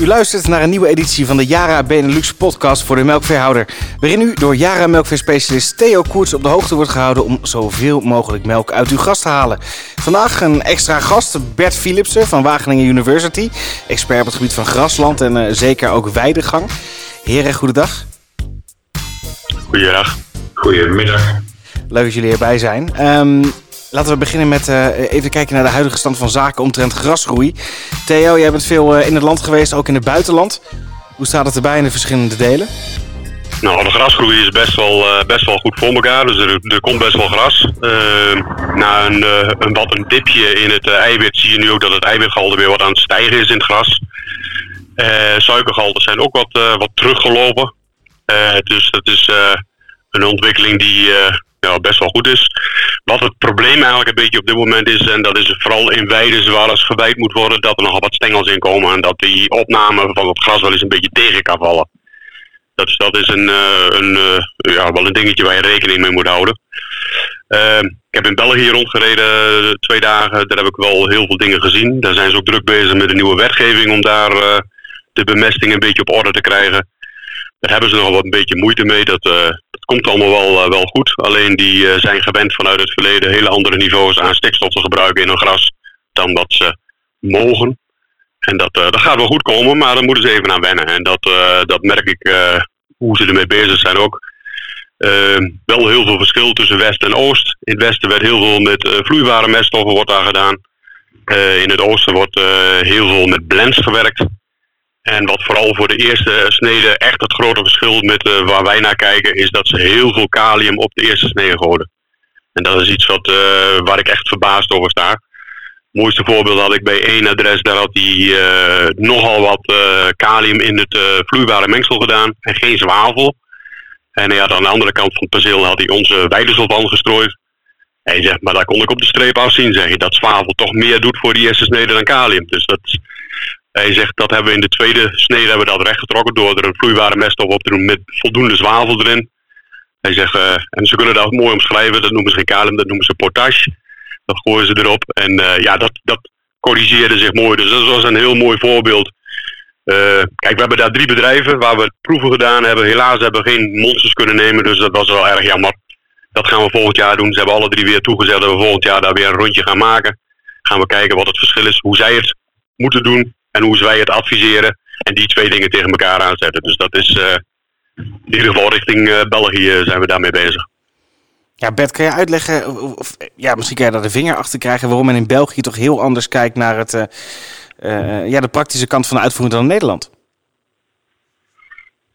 U luistert naar een nieuwe editie van de Jara Benelux podcast voor de melkveehouder. Waarin u door Jara melkveespecialist Theo Koerts op de hoogte wordt gehouden om zoveel mogelijk melk uit uw gas te halen. Vandaag een extra gast, Bert Philipsen van Wageningen University. Expert op het gebied van grasland en uh, zeker ook weidegang. Heren, goedendag. Goedendag. Goedemiddag. Leuk dat jullie erbij zijn. Um, Laten we beginnen met uh, even kijken naar de huidige stand van zaken omtrent grasgroei. Theo, jij bent veel uh, in het land geweest, ook in het buitenland. Hoe staat het erbij in de verschillende delen? Nou, de grasgroei is best wel, uh, best wel goed voor elkaar, dus er, er komt best wel gras. na een, een, wat een dipje in het eiwit zie je nu ook dat het eiwitgehalte weer wat aan het stijgen is in het gras. suikergehalten zijn ook wat, wat teruggelopen. dus dat is een ontwikkeling die ja, best wel goed is. Wat het probleem eigenlijk een beetje op dit moment is, en dat is vooral in weiden waar alles gewijd moet worden, dat er nogal wat stengels in komen en dat die opname van het gras wel eens een beetje tegen kan vallen. Dat, dat is een, uh, een, uh, ja, wel een dingetje waar je rekening mee moet houden. Uh, ik heb in België rondgereden twee dagen. Daar heb ik wel heel veel dingen gezien. Daar zijn ze ook druk bezig met een nieuwe wetgeving om daar de bemesting een beetje op orde te krijgen. Daar hebben ze nog wat een beetje moeite mee. Dat komt allemaal wel, wel goed. Alleen die zijn gewend vanuit het verleden hele andere niveaus aan stikstof te gebruiken in hun gras dan dat ze mogen. En dat, dat gaat wel goed komen, maar daar moeten ze even aan wennen. En dat, dat merk ik hoe ze ermee bezig zijn ook. wel heel veel verschil tussen West en Oost. In het Westen werd heel veel met vloeibare meststoffen wordt daar gedaan. in het Oosten wordt heel veel met blends gewerkt. En wat vooral voor de eerste snede echt het grote verschil met uh, waar wij naar kijken, is dat ze heel veel kalium op de eerste snede gooien. En dat is iets wat, uh, waar ik echt verbaasd over sta. Het mooiste voorbeeld had ik bij één adres, daar had hij uh, nogal wat kalium in het vloeibare mengsel gedaan en geen zwavel. En hij had aan de andere kant van het perceel had hij onze weidesulfan gestrooid. Hij zegt, maar daar kon ik op de streep afzien, zeg je, dat zwavel toch meer doet voor die eerste snede dan kalium. Dus dat, hij zegt dat hebben we in de tweede snede hebben we dat rechtgetrokken door er een vloeibare meststof op te doen met voldoende zwavel erin. Hij zegt, uh, en ze kunnen dat mooi omschrijven, dat noemen ze geen kalium, dat noemen ze potash. Dat gooien ze erop. En uh, ja, dat, dat corrigeerde zich mooi. Dus dat was een heel mooi voorbeeld. Uh, kijk, we hebben daar drie bedrijven waar we proeven gedaan hebben. Helaas hebben we geen monsters kunnen nemen, dus dat was wel erg jammer. Dat gaan we volgend jaar doen. Ze hebben alle drie weer toegezegd dat we volgend jaar daar weer een rondje gaan maken. Gaan we kijken wat het verschil is, hoe zij het moeten doen en hoe wij het adviseren. En die twee dingen tegen elkaar aanzetten. Dus dat is uh, in ieder geval richting uh, België zijn we daarmee bezig. Ja, Bert, kan je uitleggen, of, ja, misschien kan je daar de vinger achter krijgen, waarom men in België toch heel anders kijkt naar het, ja, de praktische kant van de uitvoering dan in Nederland?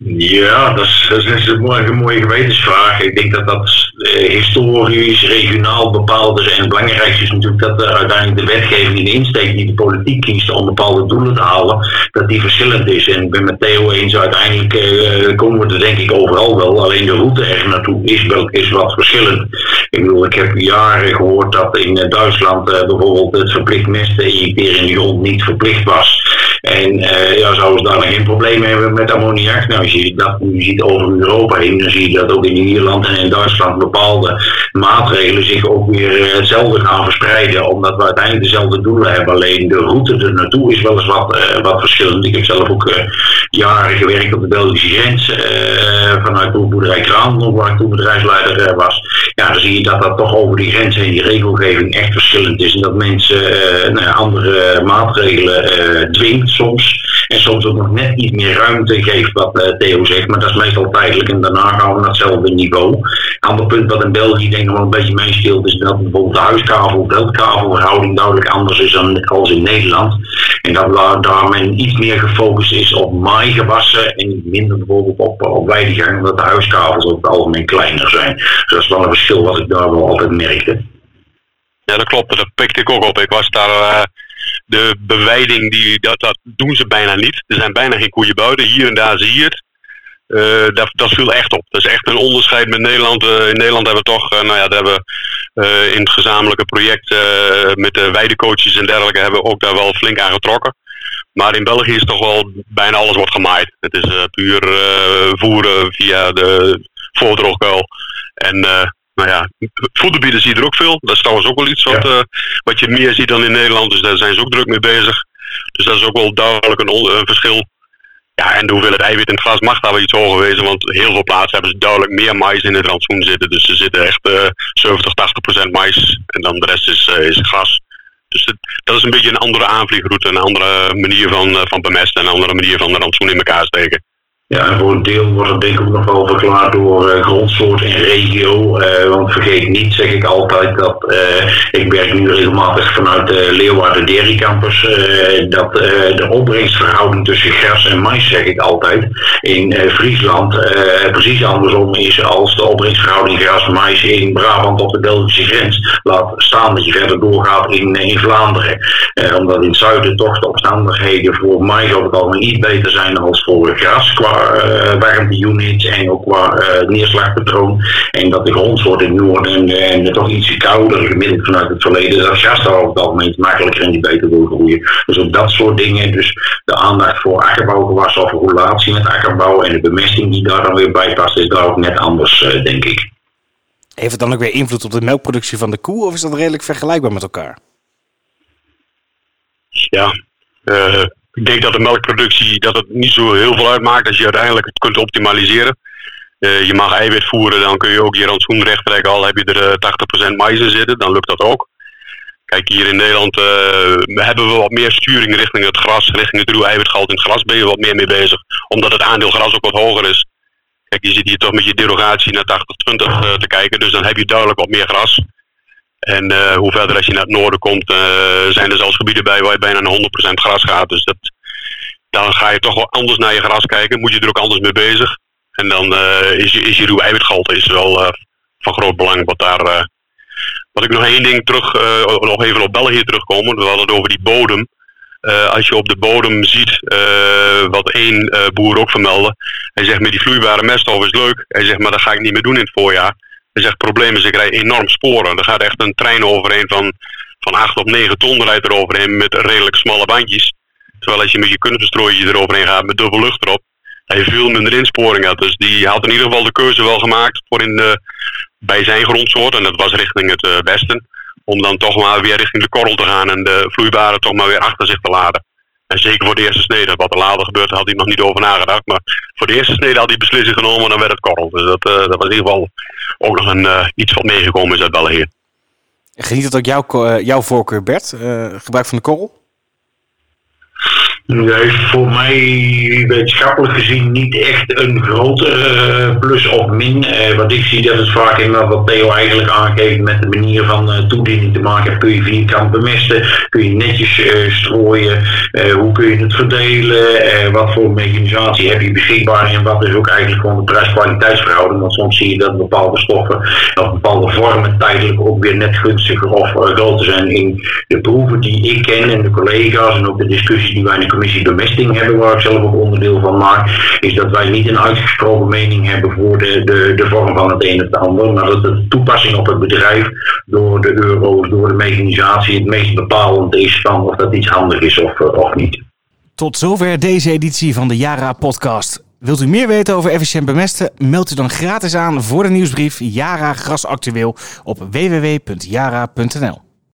Ja, dat is, een, mooie, mooie gewetensvraag. Ik denk dat dat eh, historisch, regionaal bepaald is. En het belangrijkste is natuurlijk dat uiteindelijk de wetgeving in de insteek die de politiek kiest om bepaalde doelen te halen, dat die verschillend is. En ik ben met Theo eens, uiteindelijk uh, komen we er denk ik overal wel. Alleen de route er naartoe is, wel, is wat verschillend. Ik bedoel, ik heb jaren gehoord dat in uh, Duitsland bijvoorbeeld het verplicht mesten injecteren in de grond niet verplicht was. En ja, zouden ze daar geen probleem hebben met ammoniak? Nou, als je dat nu ziet over Europa heen, dan zie je dat ook in Nederland en in Duitsland bepaalde maatregelen zich ook weer eh, hetzelfde gaan verspreiden, omdat we uiteindelijk dezelfde doelen hebben. Alleen de route er naartoe is wel eens wat, uh, wat verschillend. Ik heb zelf ook jaren gewerkt op de Belgische grens, vanuit de boerderij Kraan, waar ik toen bedrijfsleider was. Ja, dan zie je dat dat toch over die grens heen, die regelgeving echt verschillend is. En dat mensen nou andere maatregelen dwingt soms. En soms ook nog net iets meer ruimte geeft, wat Theo zegt. Maar dat is meestal tijdelijk en daarna gaan we naar hetzelfde niveau. Ander punt wat in België denk ik wel een beetje meespeelt is dat bijvoorbeeld de huiskavel-veldkavelverhouding duidelijk anders is dan als in Nederland. En dat daar men iets meer gefocust is op maaigewassen en minder bijvoorbeeld op, op weidegang, omdat de huiskavels over het algemeen kleiner zijn. Dus dat is wel een verschil wat ik daar wel altijd merkte. Ja, dat klopt. Dat pikte ik ook op. Ik was daar... Uh de beweiding, die, dat, dat doen ze bijna niet. Er zijn bijna geen koeien buiten. Hier en daar zie je het. Uh, dat, dat viel echt op. Dat is echt een onderscheid met Nederland. Uh, in Nederland hebben we toch, uh, nou ja, daar hebben we in het gezamenlijke project met de weidecoaches en dergelijke hebben we ook daar wel flink aan getrokken. Maar in België is toch wel bijna alles wordt gemaaid. Het is puur voeren via de voordroogkuil. En nou ja, voederbieden zie je er ook veel. Dat is trouwens ook wel iets wat, wat je meer ziet dan in Nederland. Dus daar zijn ze ook druk mee bezig. Dus dat is ook wel duidelijk een, een verschil. Ja, en de hoeveelheid eiwit in het gras mag daar wel iets hoger wezen, want heel veel plaatsen hebben ze duidelijk meer mais in het rantsoen zitten. Dus er zitten echt uh, 70, 80 procent mais en dan de rest is, uh, is gras. Dus het, dat is een beetje een andere aanvliegroute, een andere manier van, uh, van bemesten en een andere manier van de rantsoen in elkaar steken. Ja, voor een deel wordt het denk ik ook nog wel verklaard door uh, grondsoort en regio. Uh, want vergeet niet, zeg ik altijd, dat uh, ik werk nu regelmatig vanuit de Leeuwarden Dairy Campus. dat de opbrengstverhouding tussen gras en mais, zeg ik altijd, in Friesland precies andersom is als de opbrengstverhouding gras-mais in Brabant op de Belgische grens. Laat staan dat je verder doorgaat in, in Vlaanderen. omdat in het zuiden toch de omstandigheden voor mais over het algemeen iets beter zijn dan voor gras. Uh, warmteunits en ook qua uh, neerslagpatroon. En dat de grondsoort in het noorden en, en toch iets kouder gemiddeld vanuit het verleden. Dat gas daar over het algemeen makkelijker en die beter wil groeien. Dus ook dat soort dingen. Dus de aandacht voor akkerbouwgewassen of relatie met akkerbouw en de bemesting die daar dan weer bij past, is daar ook net anders, uh, denk ik. Heeft het dan ook weer invloed op de melkproductie van de koe of is dat redelijk vergelijkbaar met elkaar? Ja, uh, ik denk dat de melkproductie dat het niet zo heel veel uitmaakt als je uiteindelijk het kunt optimaliseren. Uh, je mag eiwit voeren, dan kun je ook je rantsoen recht trekken. Al heb je er uh, 80% mais in zitten, dan lukt dat ook. Kijk, hier in Nederland uh, hebben we wat meer sturing richting het gras, richting het ruwe eiwitgehalte in het gras ben je wat meer mee bezig. Omdat het aandeel gras ook wat hoger is. Kijk, je zit hier toch met je derogatie naar 80-20 uh, te kijken, dus dan heb je duidelijk wat meer gras. En uh, hoe verder als je naar het noorden komt, uh, zijn er zelfs gebieden bij waar je bijna naar 100% gras gaat. Dus dat, dan ga je toch wel anders naar je gras kijken. Moet je er ook anders mee bezig. En dan uh, is je, is je ruwe eiwitgehalte is wel van groot belang. Wat, daar, wat ik nog één ding terug, nog even op België terugkomen. We hadden het over die bodem. als je op de bodem ziet, wat één boer ook vermeldde. Hij zegt met die vloeibare meststof is leuk. Hij zegt maar dat ga ik niet meer doen in het voorjaar. Hij zegt, het probleem is, ik rij enorm sporen. Er gaat echt een trein overheen van, van 8 op 9 ton rijdt er overheen met redelijk smalle bandjes. Terwijl als je met je kunstverstrooitje eroverheen gaat met dubbel lucht erop, hij veel minder insporing had. Dus die had in ieder geval de keuze wel gemaakt voor in de, bij zijn grondsoort, en dat was richting het uh, westen, om dan toch maar weer richting de korrel te gaan en de vloeibare toch maar weer achter zich te laden. En zeker voor de eerste snede. Wat er later gebeurt, had hij nog niet over nagedacht. Maar voor de eerste snede had hij beslissing genomen en dan werd het korrel. Dus dat, uh, dat was in ieder geval ook nog een, uh, iets wat meegekomen is uit België. Geniet het ook jouw, uh, jouw voorkeur, Bert? gebruik van de korrel? Nee, voor mij wetenschappelijk gezien niet echt een grote uh, plus of min. Uh, wat ik zie dat het vaak in wat Theo eigenlijk aangeeft met de manier van uh, toediening te maken heeft. Kun je vierkant bemesten, kun je netjes strooien, hoe kun je het verdelen, wat voor mechanisatie heb je beschikbaar en wat is ook eigenlijk gewoon de prijs-kwaliteitsverhouding. Want soms zie je dat bepaalde stoffen of bepaalde vormen tijdelijk ook weer net gunstiger of groter zijn. In de proeven die ik ken en de collega's en ook de discussies die wij in commissie bemesting hebben, waar ik zelf ook onderdeel van maak, is dat wij niet een uitgesproken mening hebben voor de, de, de vorm van het een of het ander, maar dat de toepassing op het bedrijf door de euro's, door de mechanisatie het meest bepalend is van of dat iets handig is of, of niet. Tot zover deze editie van de Jara podcast. Wilt u meer weten over efficiënt bemesten? Meld u dan gratis aan voor de nieuwsbrief Jara Gras Actueel op www.jara.nl.